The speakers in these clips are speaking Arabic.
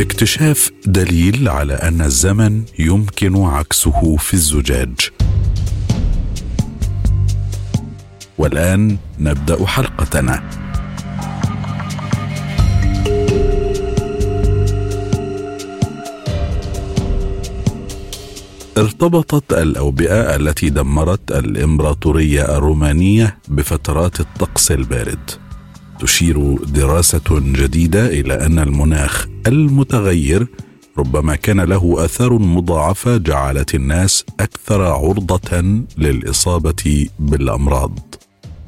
اكتشاف دليل على أن الزمن يمكن عكسه في الزجاج. والآن نبدأ حلقتنا. ارتبطت الأوبئة التي دمرت الإمبراطورية الرومانية بفترات الطقس البارد. تشير دراسة جديدة إلى أن المناخ المتغير ربما كان له اثار مضاعفه جعلت الناس أكثر عرضة للإصابة بالأمراض.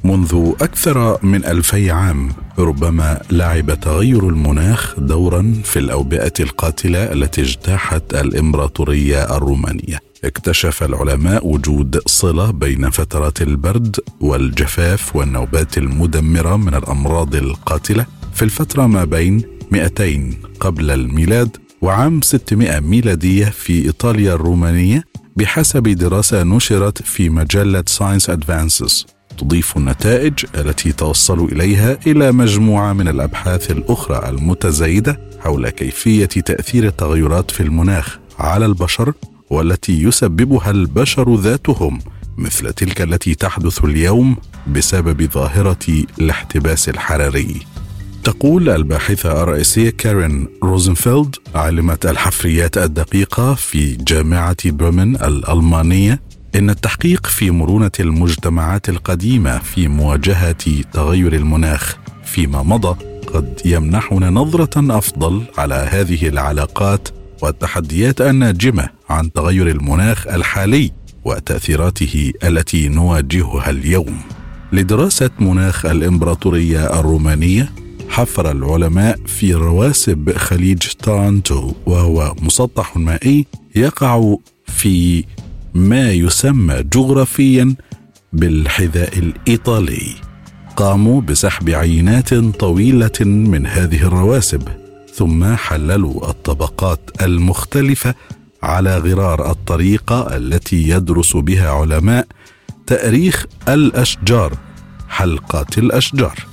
منذ أكثر من ألفي عام ربما لعب تغير المناخ دورا في الأوبئة القاتلة التي اجتاحت الإمبراطورية الرومانية. اكتشف العلماء وجود صلة بين فترات البرد والجفاف والنوبات المدمرة من الأمراض القاتلة. في الفترة ما بين 200 قبل الميلاد وعام 600 ميلادية في إيطاليا الرومانية بحسب دراسة نشرت في مجلة Science Advances تضيف النتائج التي توصلوا إليها إلى مجموعة من الأبحاث الأخرى المتزايدة حول كيفية تأثير التغيرات في المناخ على البشر والتي يسببها البشر ذاتهم مثل تلك التي تحدث اليوم بسبب ظاهرة الاحتباس الحراري. تقول الباحثة الرئيسية كارين روزنفيلد عالمة الحفريات الدقيقة في جامعة بريمن الألمانية إن التحقيق في مرونة المجتمعات القديمة في مواجهة تغير المناخ فيما مضى قد يمنحنا نظرة أفضل على هذه العلاقات والتحديات الناجمة عن تغير المناخ الحالي وتأثيراته التي نواجهها اليوم. لدراسة مناخ الإمبراطورية الرومانية حفر العلماء في رواسب خليج تارنتو وهو مسطح مائي يقع في ما يسمى جغرافيا بالحذاء الإيطالي. قاموا بسحب عينات طويلة من هذه الرواسب ثم حللوا الطبقات المختلفة على غرار الطريقة التي يدرس بها علماء تأريخ الأشجار حلقات الأشجار.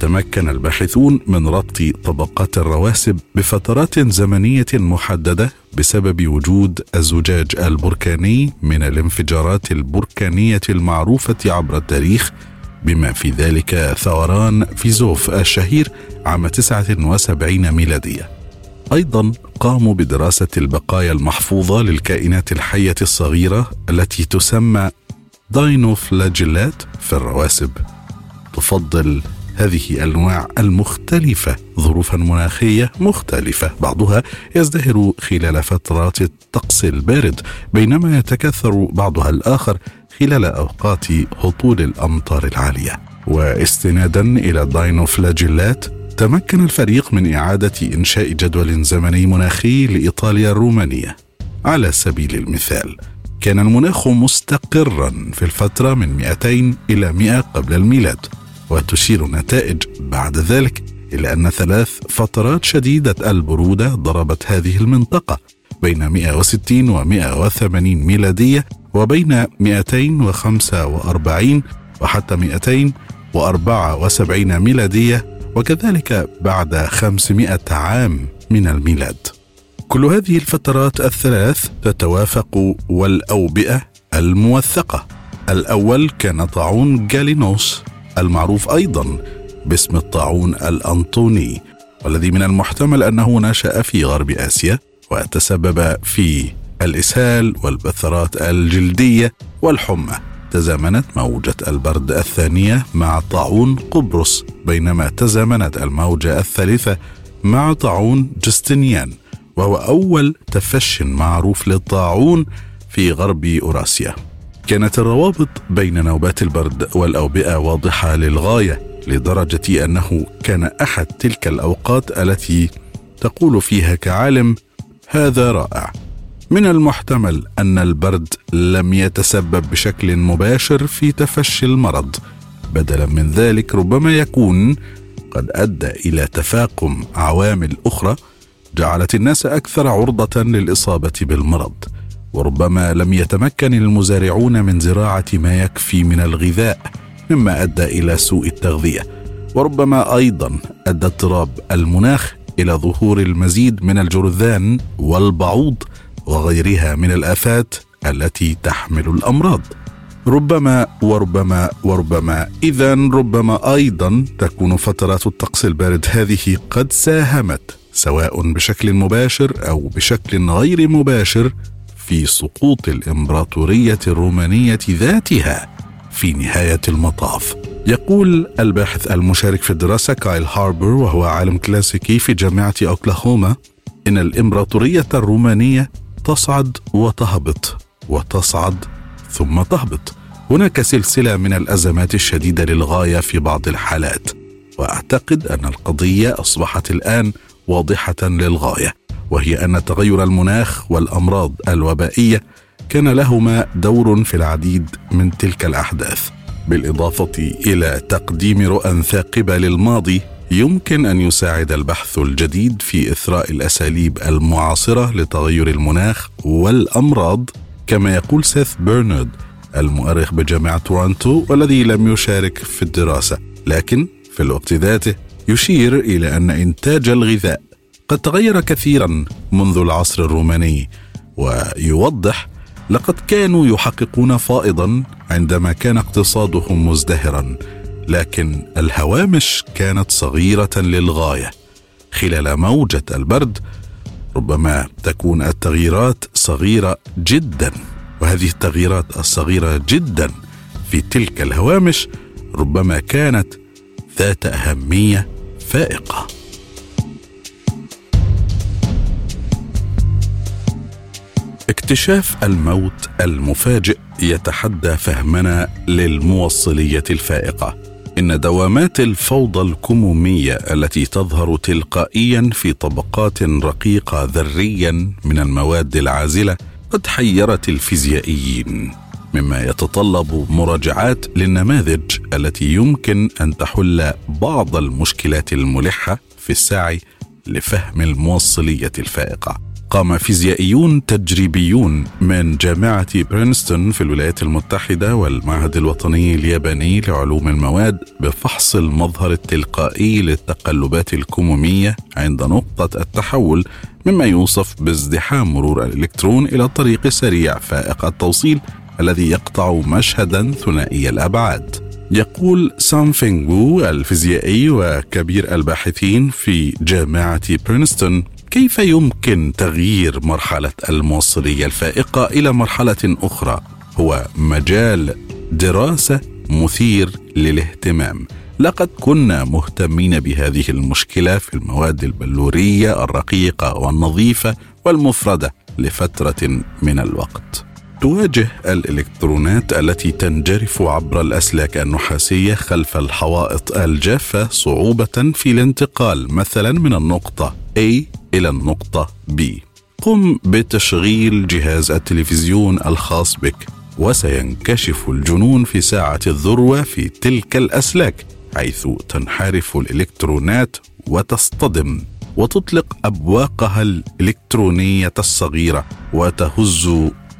تمكن الباحثون من ربط طبقات الرواسب بفترات زمنية محددة بسبب وجود الزجاج البركاني من الانفجارات البركانية المعروفة عبر التاريخ بما في ذلك ثوران فيزوف الشهير عام 79 ميلادية. أيضا قاموا بدراسة البقايا المحفوظة للكائنات الحية الصغيرة التي تسمى داينوفلاجيلات في الرواسب. تفضل هذه الأنواع المختلفة ظروفا مناخية مختلفة. بعضها يزدهر خلال فترات الطقس البارد بينما يتكثر بعضها الآخر خلال أوقات هطول الأمطار العالية. واستنادا إلى الداينوفلاجيلات تمكن الفريق من إعادة إنشاء جدول زمني مناخي لإيطاليا الرومانية. على سبيل المثال كان المناخ مستقرا في الفترة من 200 إلى 100 قبل الميلاد. وتشير النتائج بعد ذلك إلى أن ثلاث فترات شديدة البرودة ضربت هذه المنطقة بين 160 و 180 ميلادية وبين 245 وحتى 274 ميلادية وكذلك بعد 500 عام من الميلاد. كل هذه الفترات الثلاث تتوافق والأوبئة الموثقة. الأول كان طاعون جالينوس المعروف أيضا باسم الطاعون الأنطوني والذي من المحتمل أنه نشا في غرب آسيا وتسبب في الإسهال والبثرات الجلدية والحمى. تزامنت موجة البرد الثانية مع طاعون قبرص بينما تزامنت الموجة الثالثة مع طاعون جستنيان وهو أول تفش معروف للطاعون في غرب أوراسيا. كانت الروابط بين نوبات البرد والأوبئة واضحة للغاية لدرجة أنه كان أحد تلك الأوقات التي تقول فيها كعالم هذا رائع. من المحتمل أن البرد لم يتسبب بشكل مباشر في تفشي المرض. بدلا من ذلك ربما يكون قد أدى إلى تفاقم عوامل أخرى جعلت الناس أكثر عرضة للإصابة بالمرض. وربما لم يتمكن المزارعون من زراعة ما يكفي من الغذاء مما أدى إلى سوء التغذية. وربما أيضا أدى اضطراب المناخ إلى ظهور المزيد من الجرذان والبعوض وغيرها من الآفات التي تحمل الأمراض. ربما وربما وربما. اذا ربما أيضا تكون فترات الطقس البارد هذه قد ساهمت سواء بشكل مباشر أو بشكل غير مباشر في سقوط الإمبراطورية الرومانية ذاتها في نهاية المطاف. يقول الباحث المشارك في الدراسة كايل هاربر وهو عالم كلاسيكي في جامعة أوكلاهوما إن الإمبراطورية الرومانية تصعد وتهبط وتصعد ثم تهبط. هناك سلسلة من الأزمات الشديدة للغاية في بعض الحالات وأعتقد أن القضية أصبحت الآن واضحة للغاية. وهي أن تغير المناخ والأمراض الوبائية كان لهما دور في العديد من تلك الأحداث. بالإضافة إلى تقديم رؤى ثاقبة للماضي يمكن أن يساعد البحث الجديد في إثراء الأساليب المعاصرة لتغير المناخ والأمراض كما يقول سيث بيرنارد المؤرخ بجامعة تورونتو والذي لم يشارك في الدراسة. لكن في الوقت ذاته يشير إلى أن إنتاج الغذاء قد تغير كثيرا منذ العصر الروماني ويوضح لقد كانوا يحققون فائضا عندما كان اقتصادهم مزدهرا لكن الهوامش كانت صغيرة للغاية. خلال موجة البرد ربما تكون التغييرات صغيرة جدا وهذه التغييرات الصغيرة جدا في تلك الهوامش ربما كانت ذات أهمية فائقة. اكتشاف الموت المفاجئ يتحدى فهمنا للموصلية الفائقة. إن دوامات الفوضى الكمومية التي تظهر تلقائيا في طبقات رقيقة ذريا من المواد العازلة قد حيرت الفيزيائيين مما يتطلب مراجعات للنماذج التي يمكن أن تحل بعض المشكلات الملحة في السعي لفهم الموصلية الفائقة. قام فيزيائيون تجريبيون من جامعة برينستون في الولايات المتحدة والمعهد الوطني الياباني لعلوم المواد بفحص المظهر التلقائي للتقلبات الكمومية عند نقطة التحول مما يوصف بازدحام مرور الإلكترون إلى طريق سريع فائق التوصيل الذي يقطع مشهدا ثنائي الأبعاد. يقول سانفينغ وو الفيزيائي وكبير الباحثين في جامعة برينستون كيف يمكن تغيير مرحلة الموصلية الفائقة إلى مرحلة أخرى؟ هو مجال دراسة مثير للاهتمام. لقد كنا مهتمين بهذه المشكلة في المواد البلورية الرقيقة والنظيفة والمفردة لفترة من الوقت. تواجه الإلكترونات التي تنجرف عبر الأسلاك النحاسية خلف الحوائط الجافة صعوبة في الانتقال مثلا من النقطة A إلى النقطة B. قم بتشغيل جهاز التلفزيون الخاص بك وسينكشف الجنون في ساعة الذروة في تلك الأسلاك حيث تنحرف الإلكترونات وتصطدم وتطلق أبواقها الإلكترونية الصغيرة وتهز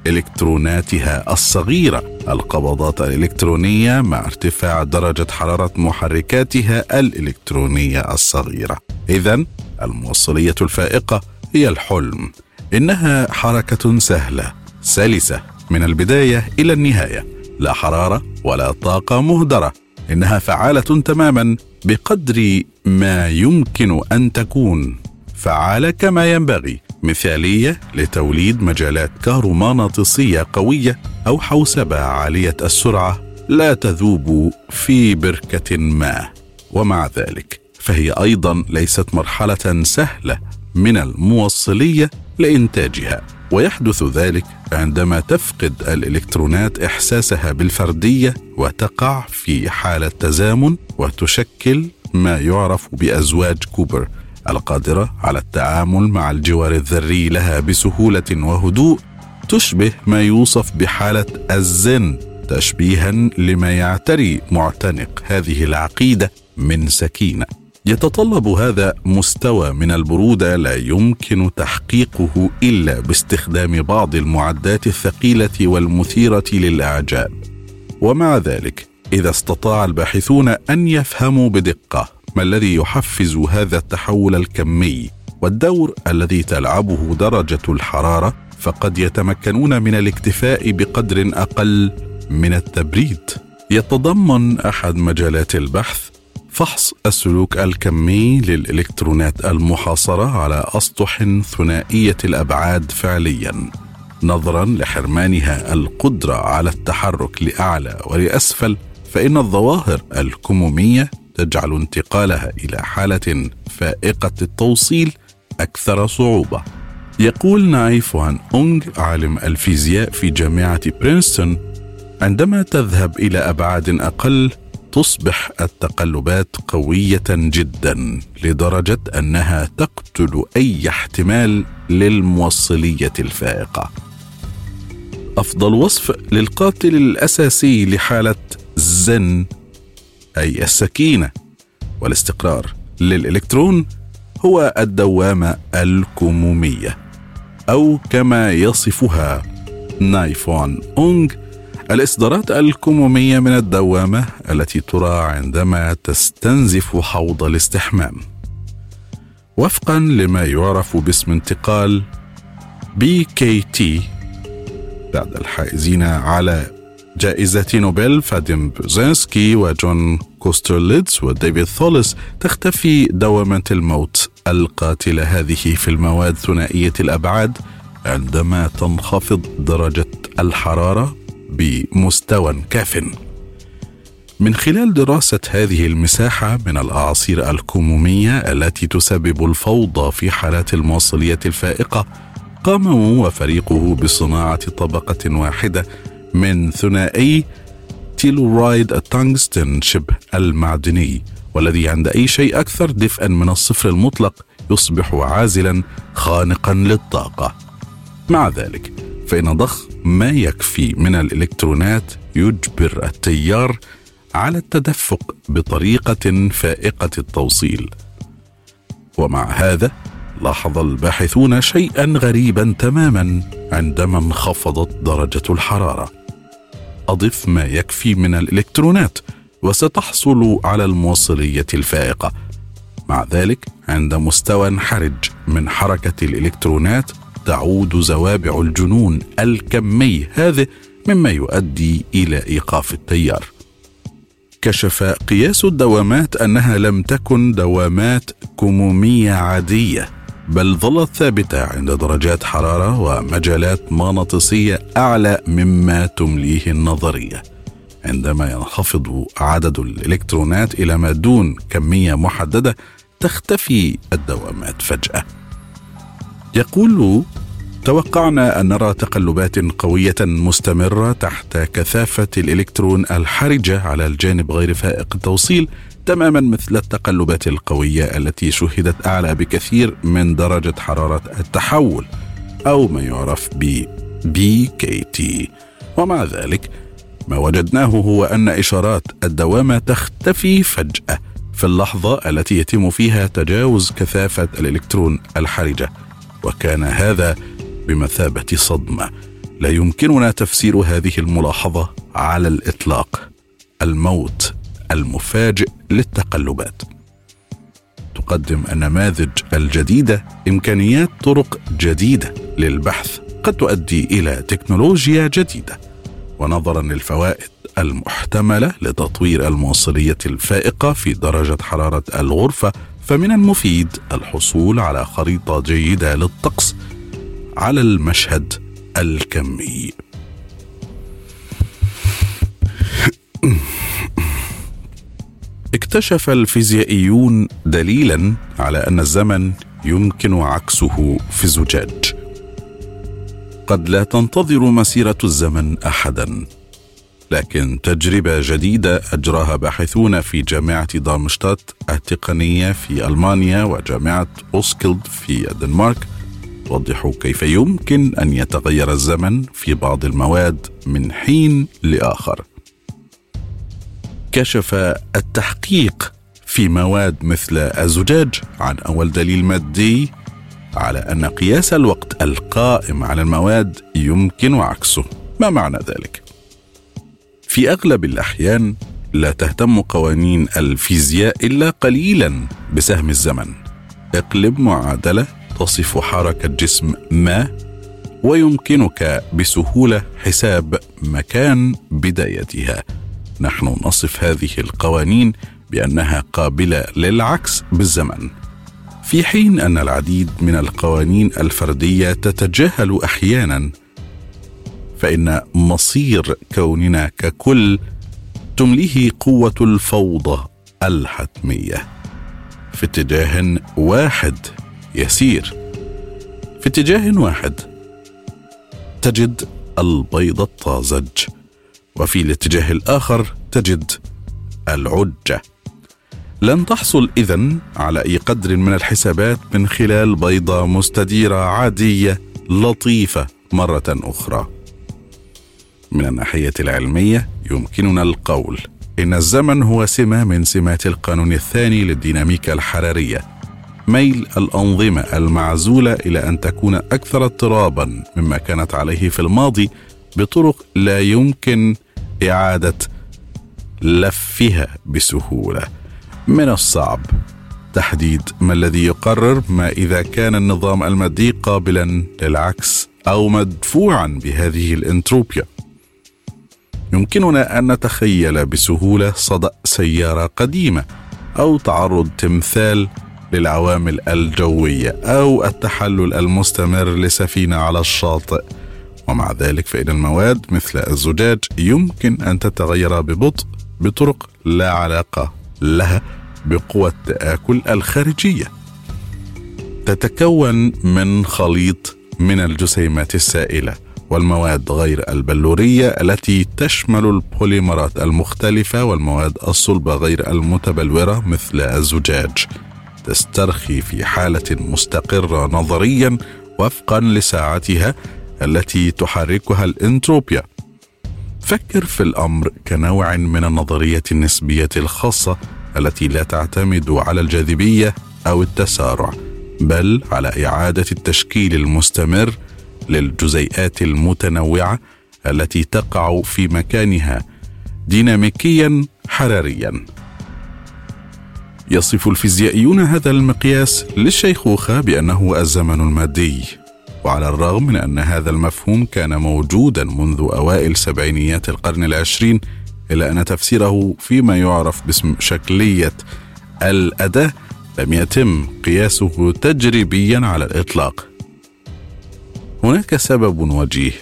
إلكتروناتها الصغيرة. القبضات الإلكترونية مع ارتفاع درجة حرارة محركاتها الإلكترونية الصغيرة. اذا الموصلية الفائقة هي الحلم إنها حركة سهلة سلسة من البداية إلى النهاية لا حرارة ولا طاقة مهدرة إنها فعالة تماما بقدر ما يمكن أن تكون. فعاله كما ينبغي مثالية لتوليد مجالات كهرومغناطيسية قوية أو حوسبة عالية السرعة لا تذوب في بركة ما. ومع ذلك فهي أيضا ليست مرحلة سهلة من الموصلية لإنتاجها. ويحدث ذلك عندما تفقد الإلكترونات إحساسها بالفردية وتقع في حالة تزامن وتشكل ما يعرف بأزواج كوبر القادرة على التعامل مع الجوار الذري لها بسهولة وهدوء تشبه ما يوصف بحالة الزن تشبيها لما يعتري معتنق هذه العقيدة من سكينة. يتطلب هذا مستوى من البرودة لا يمكن تحقيقه إلا باستخدام بعض المعدات الثقيلة والمثيرة للاعجاب ومع ذلك إذا استطاع الباحثون أن يفهموا بدقة ما الذي يحفز هذا التحول الكمي والدور الذي تلعبه درجة الحرارة فقد يتمكنون من الاكتفاء بقدر أقل من التبريد. يتضمن أحد مجالات البحث فحص السلوك الكمي للإلكترونات المحاصرة على أسطح ثنائية الأبعاد فعليا نظرا لحرمانها القدرة على التحرك لأعلى ولأسفل فإن الظواهر الكمومية تجعل انتقالها إلى حالة فائقة التوصيل أكثر صعوبة. يقول نايف وان أونغ عالم الفيزياء في جامعة برينستون عندما تذهب إلى أبعاد أقل تصبح التقلبات قوية جدا لدرجة أنها تقتل أي احتمال للموصلية الفائقة. أفضل وصف للقاتل الأساسي لحالة زن أي السكينة والاستقرار للإلكترون هو الدوامة الكمومية أو كما يصفها نايفون أونغ الإصدارات الكمومية من الدوامة التي ترى عندما تستنزف حوض الاستحمام. وفقا لما يعرف باسم انتقال BKT بعد الحائزين على جائزة نوبل فاديم بيريزينسكي وجون كوسترليتز وديفيد ثولس تختفي دوامة الموت القاتلة هذه في المواد ثنائية الأبعاد عندما تنخفض درجة الحرارة. بمستوى كاف. من خلال دراسة هذه المساحة من الأعاصير الكمومية التي تسبب الفوضى في حالات الموصلية الفائقة قام وفريقه بصناعة طبقة واحدة من ثنائي تيلورايد التنغستن شبه المعدني والذي عند أي شيء أكثر دفئا من الصفر المطلق يصبح عازلا خانقا للطاقة. مع ذلك فإن ضخ ما يكفي من الإلكترونات يجبر التيار على التدفق بطريقة فائقة التوصيل. ومع هذا لاحظ الباحثون شيئا غريبا تماما عندما انخفضت درجة الحرارة. أضف ما يكفي من الإلكترونات وستحصل على الموصلية الفائقة. مع ذلك عند مستوى حرج من حركة الإلكترونات تعود زوابع الجنون الكمي هذا مما يؤدي ايقاف إيقاف التيار. كشف قياس الدوامات أنها لم تكن دوامات كمومية عادية بل ظلت ثابته عند درجات حرارة ومجالات مغناطيسية أعلى مما تمليه النظرية. عندما ينخفض عدد الإلكترونات إلى ما دون كمية محددة تختفي الدوامات فجأة. يقول توقعنا أن نرى تقلبات قوية مستمرة تحت كثافة الإلكترون الحرجة على الجانب غير فائق التوصيل تماما مثل التقلبات القوية التي شهدت أعلى بكثير من درجة حرارة التحول أو ما يعرف ب بي كي تي ومع ذلك ما وجدناه هو أن إشارات الدوامة تختفي فجأة في اللحظة التي يتم فيها تجاوز كثافة الإلكترون الحرجة. وكان هذا بمثابة صدمة. لا يمكننا تفسير هذه الملاحظة على الإطلاق. الموت المفاجئ للتقلبات. تقدم النماذج الجديدة إمكانيات طرق جديدة للبحث قد تؤدي إلى تكنولوجيا جديدة. ونظرا للفوائد المحتملة لتطوير الموصلية الفائقة في درجة حرارة الغرفة فمن المفيد الحصول على خريطة جيدة للطقس على المشهد الكمي. اكتشف الفيزيائيون دليلا على أن الزمن يمكن عكسه في الزجاج. قد لا تنتظر مسيرة الزمن احدا. لكن تجربة جديدة أجراها باحثون في جامعة دارمشتات التقنية في ألمانيا وجامعة أوسكيلد في الدنمارك. توضح كيف يمكن أن يتغير الزمن في بعض المواد من حين لآخر. كشف التحقيق في مواد مثل الزجاج عن أول دليل مادي على أن قياس الوقت القائم على المواد يمكن عكسه. ما معنى ذلك؟ في أغلب الأحيان لا تهتم قوانين الفيزياء إلا قليلا بسهم الزمن. اقلب معادلة تصف حركة جسم ما ويمكنك بسهولة حساب مكان بدايتها. نحن نصف هذه القوانين بأنها قابلة للعكس بالزمن. في حين أن العديد من القوانين الفردية تتجاهل أحيانا فإن مصير كوننا ككل تمليه قوة الفوضى الحتمية. في اتجاه واحد يسير. في اتجاه واحد تجد البيض الطازج. وفي الاتجاه الآخر تجد العجة. لن تحصل إذن على أي قدر من الحسابات من خلال بيضة مستديرة عادية لطيفة مرة أخرى. من الناحية العلمية يمكننا القول إن الزمن هو سمة من سمات القانون الثاني للديناميكا الحرارية ميل الأنظمة المعزولة إلى أن تكون أكثر اضطرابا مما كانت عليه في الماضي بطرق لا يمكن إعادة لفها بسهولة. من الصعب تحديد ما الذي يقرر ما إذا كان النظام المادي قابلا للعكس أو مدفوعا بهذه الانتروبيا. يمكننا أن نتخيل بسهولة صدأ سيارة قديمة أو تعرض تمثال للعوامل الجوية أو التحلل المستمر لسفينة على الشاطئ ومع ذلك فإن المواد مثل الزجاج يمكن أن تتغير ببطء بطرق لا علاقة لها بقوى التآكل الخارجية. تتكون من خليط من الجسيمات السائلة والمواد غير البلورية التي تشمل البوليمرات المختلفة والمواد الصلبة غير المتبلورة مثل الزجاج. تسترخي في حالة مستقرة نظريا وفقا لساعتها التي تحركها الإنتروبيا فكر في الأمر كنوع من النظرية النسبية الخاصة التي لا تعتمد على الجاذبية أو التسارع بل على إعادة التشكيل المستمر للجزيئات المتنوعة التي تقع في مكانها ديناميكيا حراريا. يصف الفيزيائيون هذا المقياس للشيخوخة بأنه الزمن المادي وعلى الرغم من أن هذا المفهوم كان موجودا منذ أوائل سبعينيات القرن العشرين إلا أن تفسيره فيما يعرف باسم شكلية الأداة لم يتم قياسه تجريبيا على الإطلاق. هناك سبب وجيه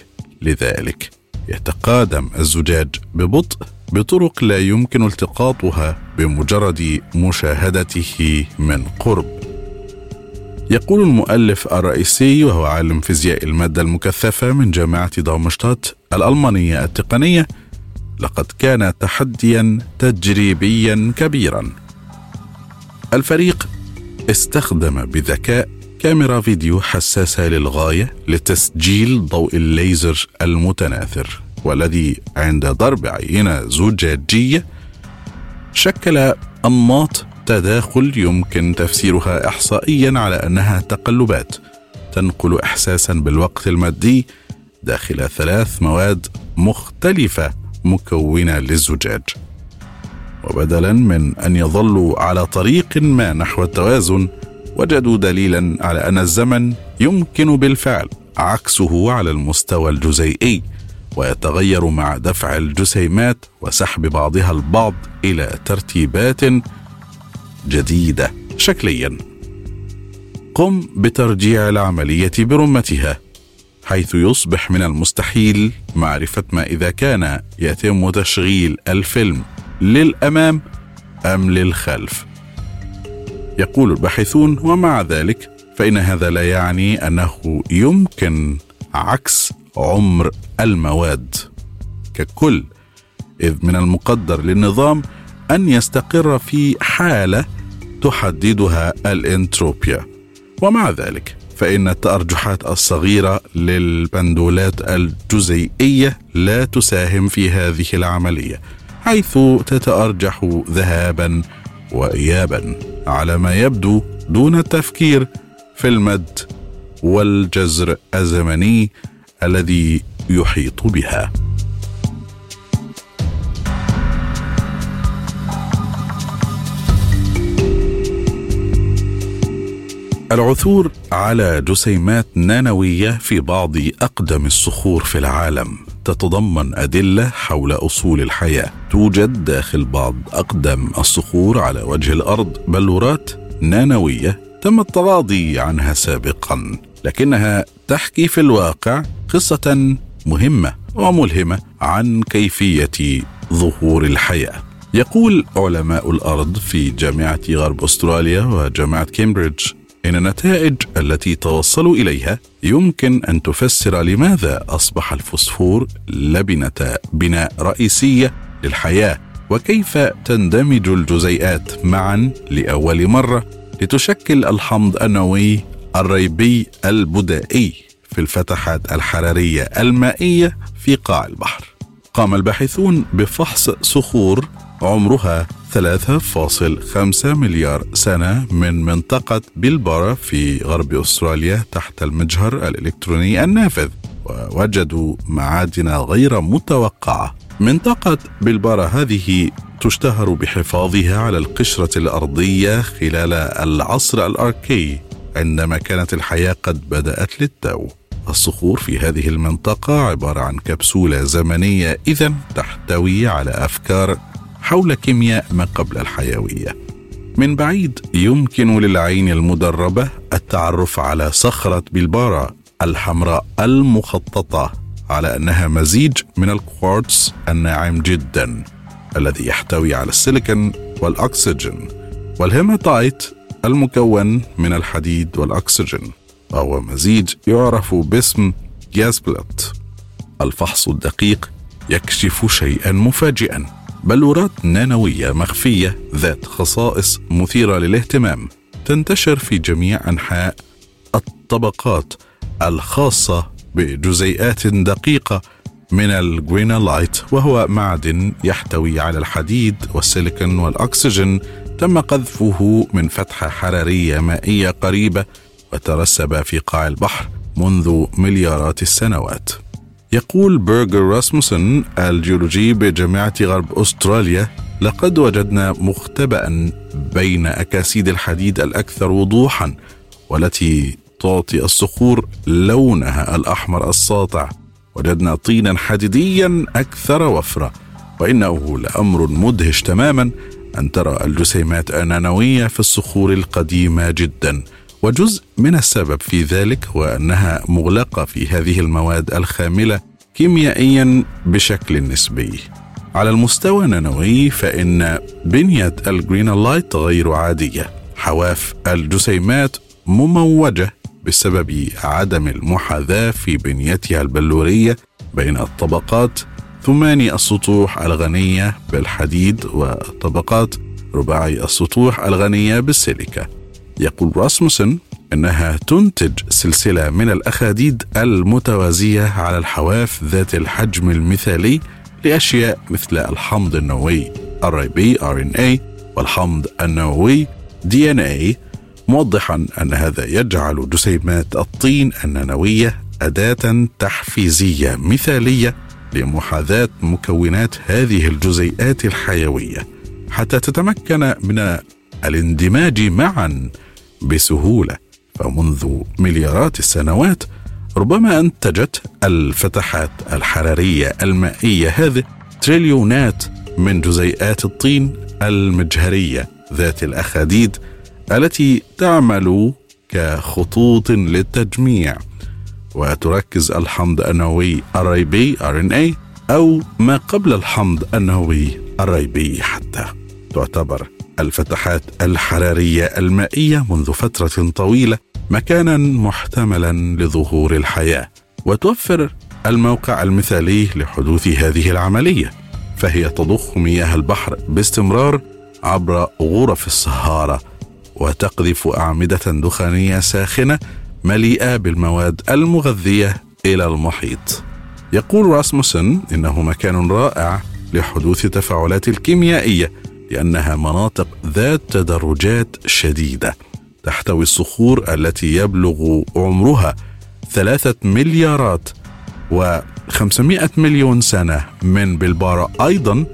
لذلك. يتقادم الزجاج ببطء بطرق لا يمكن التقاطها بمجرد مشاهدته من قرب. يقول المؤلف الرئيسي وهو عالم فيزياء المادة المكثفة من جامعة دارمشتات الألمانية التقنية لقد كان تحديا تجريبيا كبيرا. الفريق استخدم بذكاء كاميرا فيديو حساسة للغاية لتسجيل ضوء الليزر المتناثر والذي عند ضرب عينة زجاجية شكل أنماط تداخل يمكن تفسيرها احصائيا على أنها تقلبات تنقل احساسا بالوقت المادي داخل ثلاث مواد مختلفة مكونة للزجاج. وبدلا من أن يظلوا على طريق ما نحو التوازن وجدوا دليلا على أن الزمن يمكن بالفعل عكسه على المستوى الجزيئي ويتغير مع دفع الجسيمات وسحب بعضها البعض إلى ترتيبات جديدة شكليا. قم بترجيع العملية برمتها حيث يصبح من المستحيل معرفة ما إذا كان يتم تشغيل الفيلم للأمام أم للخلف. يقول الباحثون ومع ذلك فإن هذا لا يعني أنه يمكن عكس عمر المواد. ككل إذ من المقدر للنظام أن يستقر في حالة تحددها الانتروبيا. ومع ذلك فإن التأرجحات الصغيرة للبندولات الجزيئية لا تساهم في هذه العملية حيث تتأرجح ذهابا وإيابا على ما يبدو دون التفكير في المد والجزر الزمني الذي يحيط بها. العثور على جسيمات نانوية في بعض أقدم الصخور في العالم. تتضمن أدلة حول أصول الحياة. توجد داخل بعض أقدم الصخور على وجه الأرض. بلورات نانوية تم التغاضي عنها سابقا لكنها تحكي في الواقع قصة مهمة وملهمة عن كيفية ظهور الحياة. يقول علماء الأرض في جامعة غرب أستراليا وجامعة كامبريدج ان النتائج التي توصلوا إليها يمكن أن تفسر لماذا أصبح الفوسفور لبنة بناء رئيسية للحياة وكيف تندمج الجزيئات معا لأول مرة لتشكل الحمض النووي الريبي البدائي في الفتحات الحرارية المائية في قاع البحر. قام الباحثون بفحص صخور عمرها 3.5 مليار سنة من منطقة بيلبارا في غرب أستراليا تحت المجهر الإلكتروني النافذ ووجدوا معادن غير متوقعة. منطقة بيلبارا هذه تشتهر بحفاظها على القشرة الأرضية خلال العصر الأركي عندما كانت الحياة قد بدأت للتو. الصخور في هذه المنطقة عبارة عن كبسولة زمنية إذا تحتوي على أفكار حول كيمياء ما قبل الحيوية. من بعيد يمكن للعين المدربة التعرف على صخرة بلبارا الحمراء المخططة على أنها مزيج من الكوارتز الناعم جدا الذي يحتوي على السيليكون والأكسجين والهيماتايت المكون من الحديد والأكسجين. وهو مزيج يعرف باسم جاسبيليت. الفحص الدقيق يكشف شيئا مفاجئا. بلورات نانوية مخفية ذات خصائص مثيرة للاهتمام تنتشر في جميع أنحاء الطبقات الخاصة بجزيئات دقيقة من الجرينالايت وهو معدن يحتوي على الحديد والسيليكون والأكسجين تم قذفه من فتحة حرارية مائية قريبة وترسب في قاع البحر منذ مليارات السنوات. يقول بيرجر راسموسن الجيولوجي بجامعة غرب أستراليا لقد وجدنا مختبئا بين أكاسيد الحديد الأكثر وضوحا والتي تعطي الصخور لونها الأحمر الساطع. وجدنا طينا حديديا أكثر وفرة وإنه لأمر مدهش تماما أن ترى الجسيمات النانوية في الصخور القديمة جدا. وجزء من السبب في ذلك هو أنها مغلقة في هذه المواد الخاملة كيميائيا بشكل نسبي. على المستوى النانوي فإن بنية الجرينلايت غير عادية. حواف الجسيمات مموجة بسبب عدم المحاذاة في بنيتها البلورية بين الطبقات ثماني السطوح الغنية بالحديد وطبقات رباعي السطوح الغنية بالسيليكا. يقول راسموسن إنها تنتج سلسلة من الأخاديد المتوازية على الحواف ذات الحجم المثالي لأشياء مثل الحمض النووي ان اي والحمض النووي اي موضحا أن هذا يجعل جسيمات الطين النانويه أداة تحفيزية مثالية لمحاذاة مكونات هذه الجزيئات الحيوية. حتى تتمكن من الاندماج معا بسهولة. فمنذ مليارات السنوات ربما أنتجت الفتحات الحرارية المائية هذه تريليونات من جزيئات الطين المجهرية ذات الأخاديد التي تعمل كخطوط للتجميع. وتركز الحمض النووي الريبي RNA أو ما قبل الحمض النووي الريبي حتى تعتبر الفتحات الحرارية المائية منذ فترة طويلة مكانا محتملا لظهور الحياة. وتوفر الموقع المثالي لحدوث هذه العملية فهي تضخ مياه البحر باستمرار عبر غرف الصهارة وتقذف أعمدة دخانية ساخنة مليئة بالمواد المغذية إلى المحيط. يقول راسموسن إنه مكان رائع لحدوث التفاعلات الكيميائية لأنها مناطق ذات تدرجات شديدة تحتوي الصخور التي يبلغ عمرها ثلاثة مليارات و500 مليون سنة. من بالبارا أيضا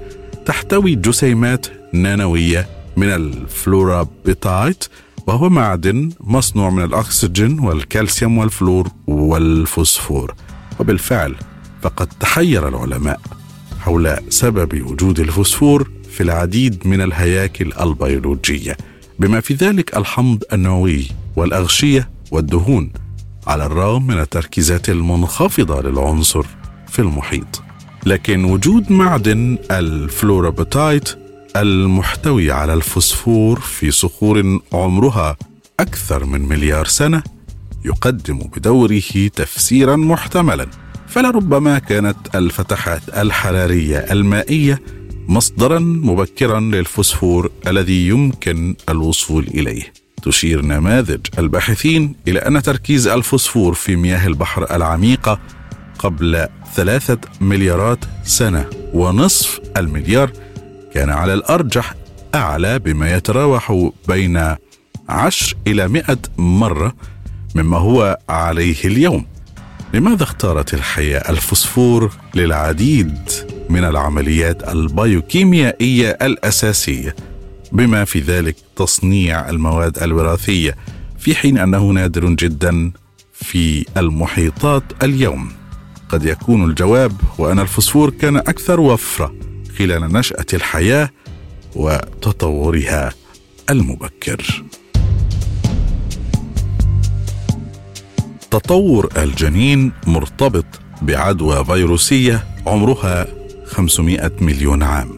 تحتوي جسيمات نانوية من الفلورابتايت وهو معدن مصنوع من الأكسجين والكالسيوم والفلور والفوسفور. وبالفعل فقد تحير العلماء حول سبب وجود الفوسفور في العديد من الهياكل البيولوجية. بما في ذلك الحمض النووي والأغشية والدهون على الرغم من التركيزات المنخفضة للعنصر في المحيط. لكن وجود معدن الفلورابتايت المحتوي على الفوسفور في صخور عمرها أكثر من مليار سنة يقدم بدوره تفسيرا محتملا. فلربما كانت الفتحات الحرارية المائية مصدرا مبكرا للفوسفور الذي يمكن الوصول إليه. تشير نماذج الباحثين إلى أن تركيز الفوسفور في مياه البحر العميقة قبل ثلاثة مليارات سنة ونصف المليار كان على الأرجح أعلى بما يتراوح بين عشر إلى مئة مرة مما هو عليه اليوم. لماذا اختارت الحياة الفوسفور للعديد؟ من العمليات البيوكيميائية الأساسية بما في ذلك تصنيع المواد الوراثية في حين أنه نادر جدا في المحيطات اليوم. قد يكون الجواب هو ان الفوسفور كان أكثر وفرة خلال نشأة الحياة وتطورها المبكر. تطور الجنين مرتبط بعدوى فيروسية عمرها 500 مليون عام.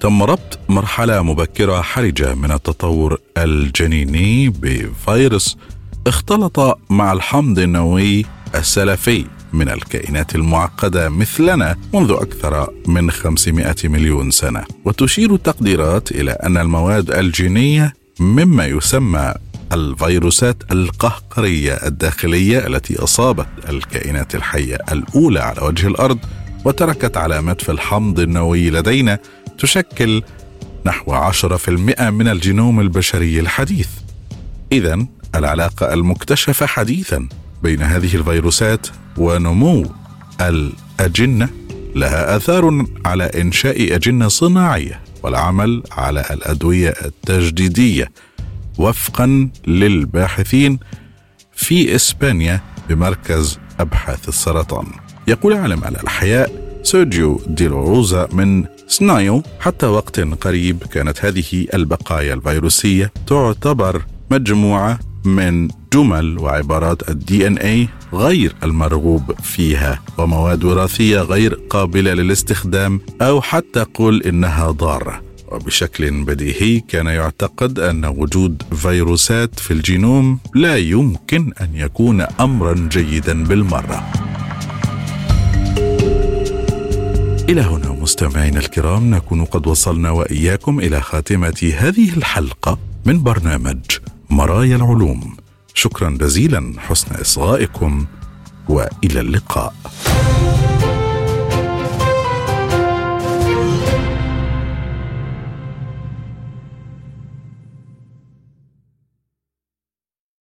تم ربط مرحلة مبكرة حرجة من التطور الجنيني بفيروس اختلط مع الحمض النووي السلفي من الكائنات المعقدة مثلنا منذ أكثر من 500 مليون سنة. وتشير التقديرات إلى أن المواد الجينية مما يسمى الفيروسات القهقرية الداخلية التي أصابت الكائنات الحية الأولى على وجه الأرض وتركت علامات في الحمض النووي لدينا تشكل نحو 10% من الجينوم البشري الحديث. إذا العلاقة المكتشفة حديثا بين هذه الفيروسات ونمو الأجنة لها آثار على إنشاء أجنة صناعية والعمل على الأدوية التجديدية وفقا للباحثين في إسبانيا بمركز أبحاث السرطان يقول عالم الأحياء سيرجيو ديلوروزا من سنايو. حتى وقت قريب كانت هذه البقايا الفيروسية تعتبر مجموعة من جمل وعبارات الدي ان اي غير المرغوب فيها ومواد وراثية غير قابلة للاستخدام أو حتى قل إنها ضارة. وبشكل بديهي كان يعتقد أن وجود فيروسات في الجينوم لا يمكن أن يكون امرا جيدا بالمرة. إلى هنا مستمعينا الكرام نكون قد وصلنا وإياكم إلى خاتمة هذه الحلقة من برنامج مرايا العلوم. شكرا جزيلا حسن إصغائكم وإلى اللقاء.